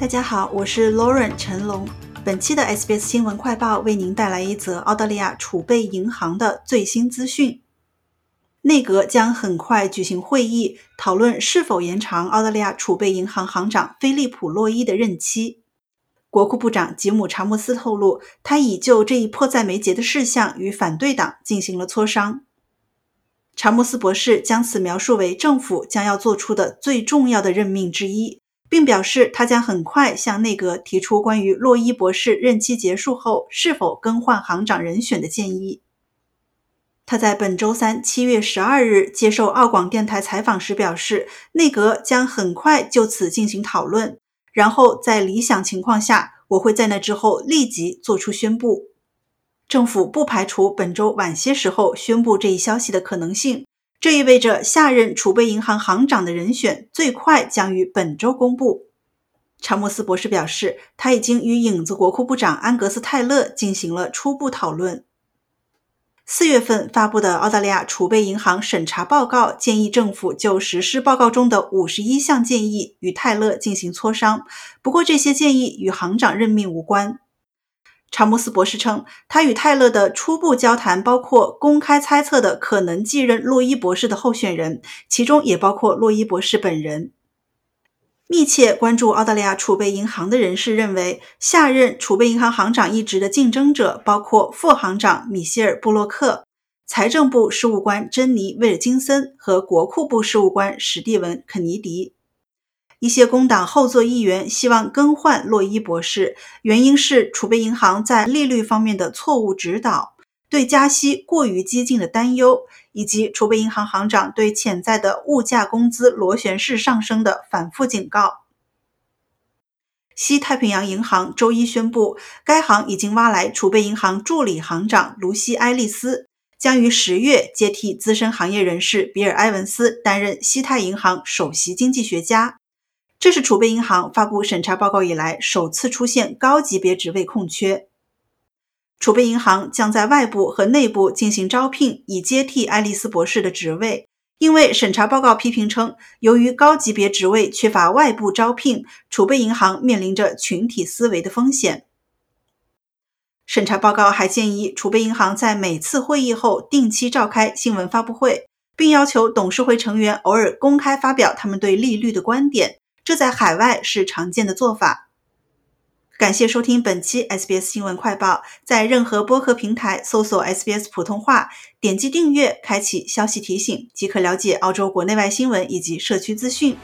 大家好，我是 Lauren 陈龙。本期的 SBS 新闻快报为您带来一则澳大利亚储备银行的最新资讯。内阁将很快举行会议，讨论是否延长澳大利亚储备银行行长菲利普·洛伊的任期。国库部长吉姆·查莫斯透露，他已就这一迫在眉睫的事项与反对党进行了磋商。查莫斯博士将此描述为政府将要做出的最重要的任命之一，并表示他将很快向内阁提出关于洛伊博士任期结束后是否更换行长人选的建议。他在本周三七月十二日接受澳广电台采访时表示，内阁将很快就此进行讨论，然后在理想情况下，我会在那之后立即做出宣布。政府不排除本周晚些时候宣布这一消息的可能性，这意味着下任储备银行行长的人选最快将于本周公布。查莫斯博士表示，他已经与影子国库部长安格斯·泰勒进行了初步讨论。四月份发布的澳大利亚储备银行审查报告建议政府就实施报告中的五十一项建议与泰勒进行磋商，不过这些建议与行长任命无关。查姆斯博士称，他与泰勒的初步交谈包括公开猜测的可能继任洛伊博士的候选人，其中也包括洛伊博士本人。密切关注澳大利亚储备银行的人士认为，下任储备银行行长一职的竞争者包括副行长米歇尔·布洛克、财政部事务官珍妮·威尔金森和国库部事务官史蒂文·肯尼迪。一些工党后座议员希望更换洛伊博士，原因是储备银行在利率方面的错误指导。对加息过于激进的担忧，以及储备银行行长对潜在的物价工资螺旋式上升的反复警告。西太平洋银行周一宣布，该行已经挖来储备银行助理行长卢西·埃利斯，将于十月接替资深行业人士比尔·埃文斯担任西太银行首席经济学家。这是储备银行发布审查报告以来首次出现高级别职位空缺。储备银行将在外部和内部进行招聘，以接替爱丽丝博士的职位。因为审查报告批评称，由于高级别职位缺乏外部招聘，储备银行面临着群体思维的风险。审查报告还建议储备银行在每次会议后定期召开新闻发布会，并要求董事会成员偶尔公开发表他们对利率的观点，这在海外是常见的做法。感谢收听本期 SBS 新闻快报，在任何播客平台搜索 SBS 普通话，点击订阅，开启消息提醒，即可了解澳洲国内外新闻以及社区资讯。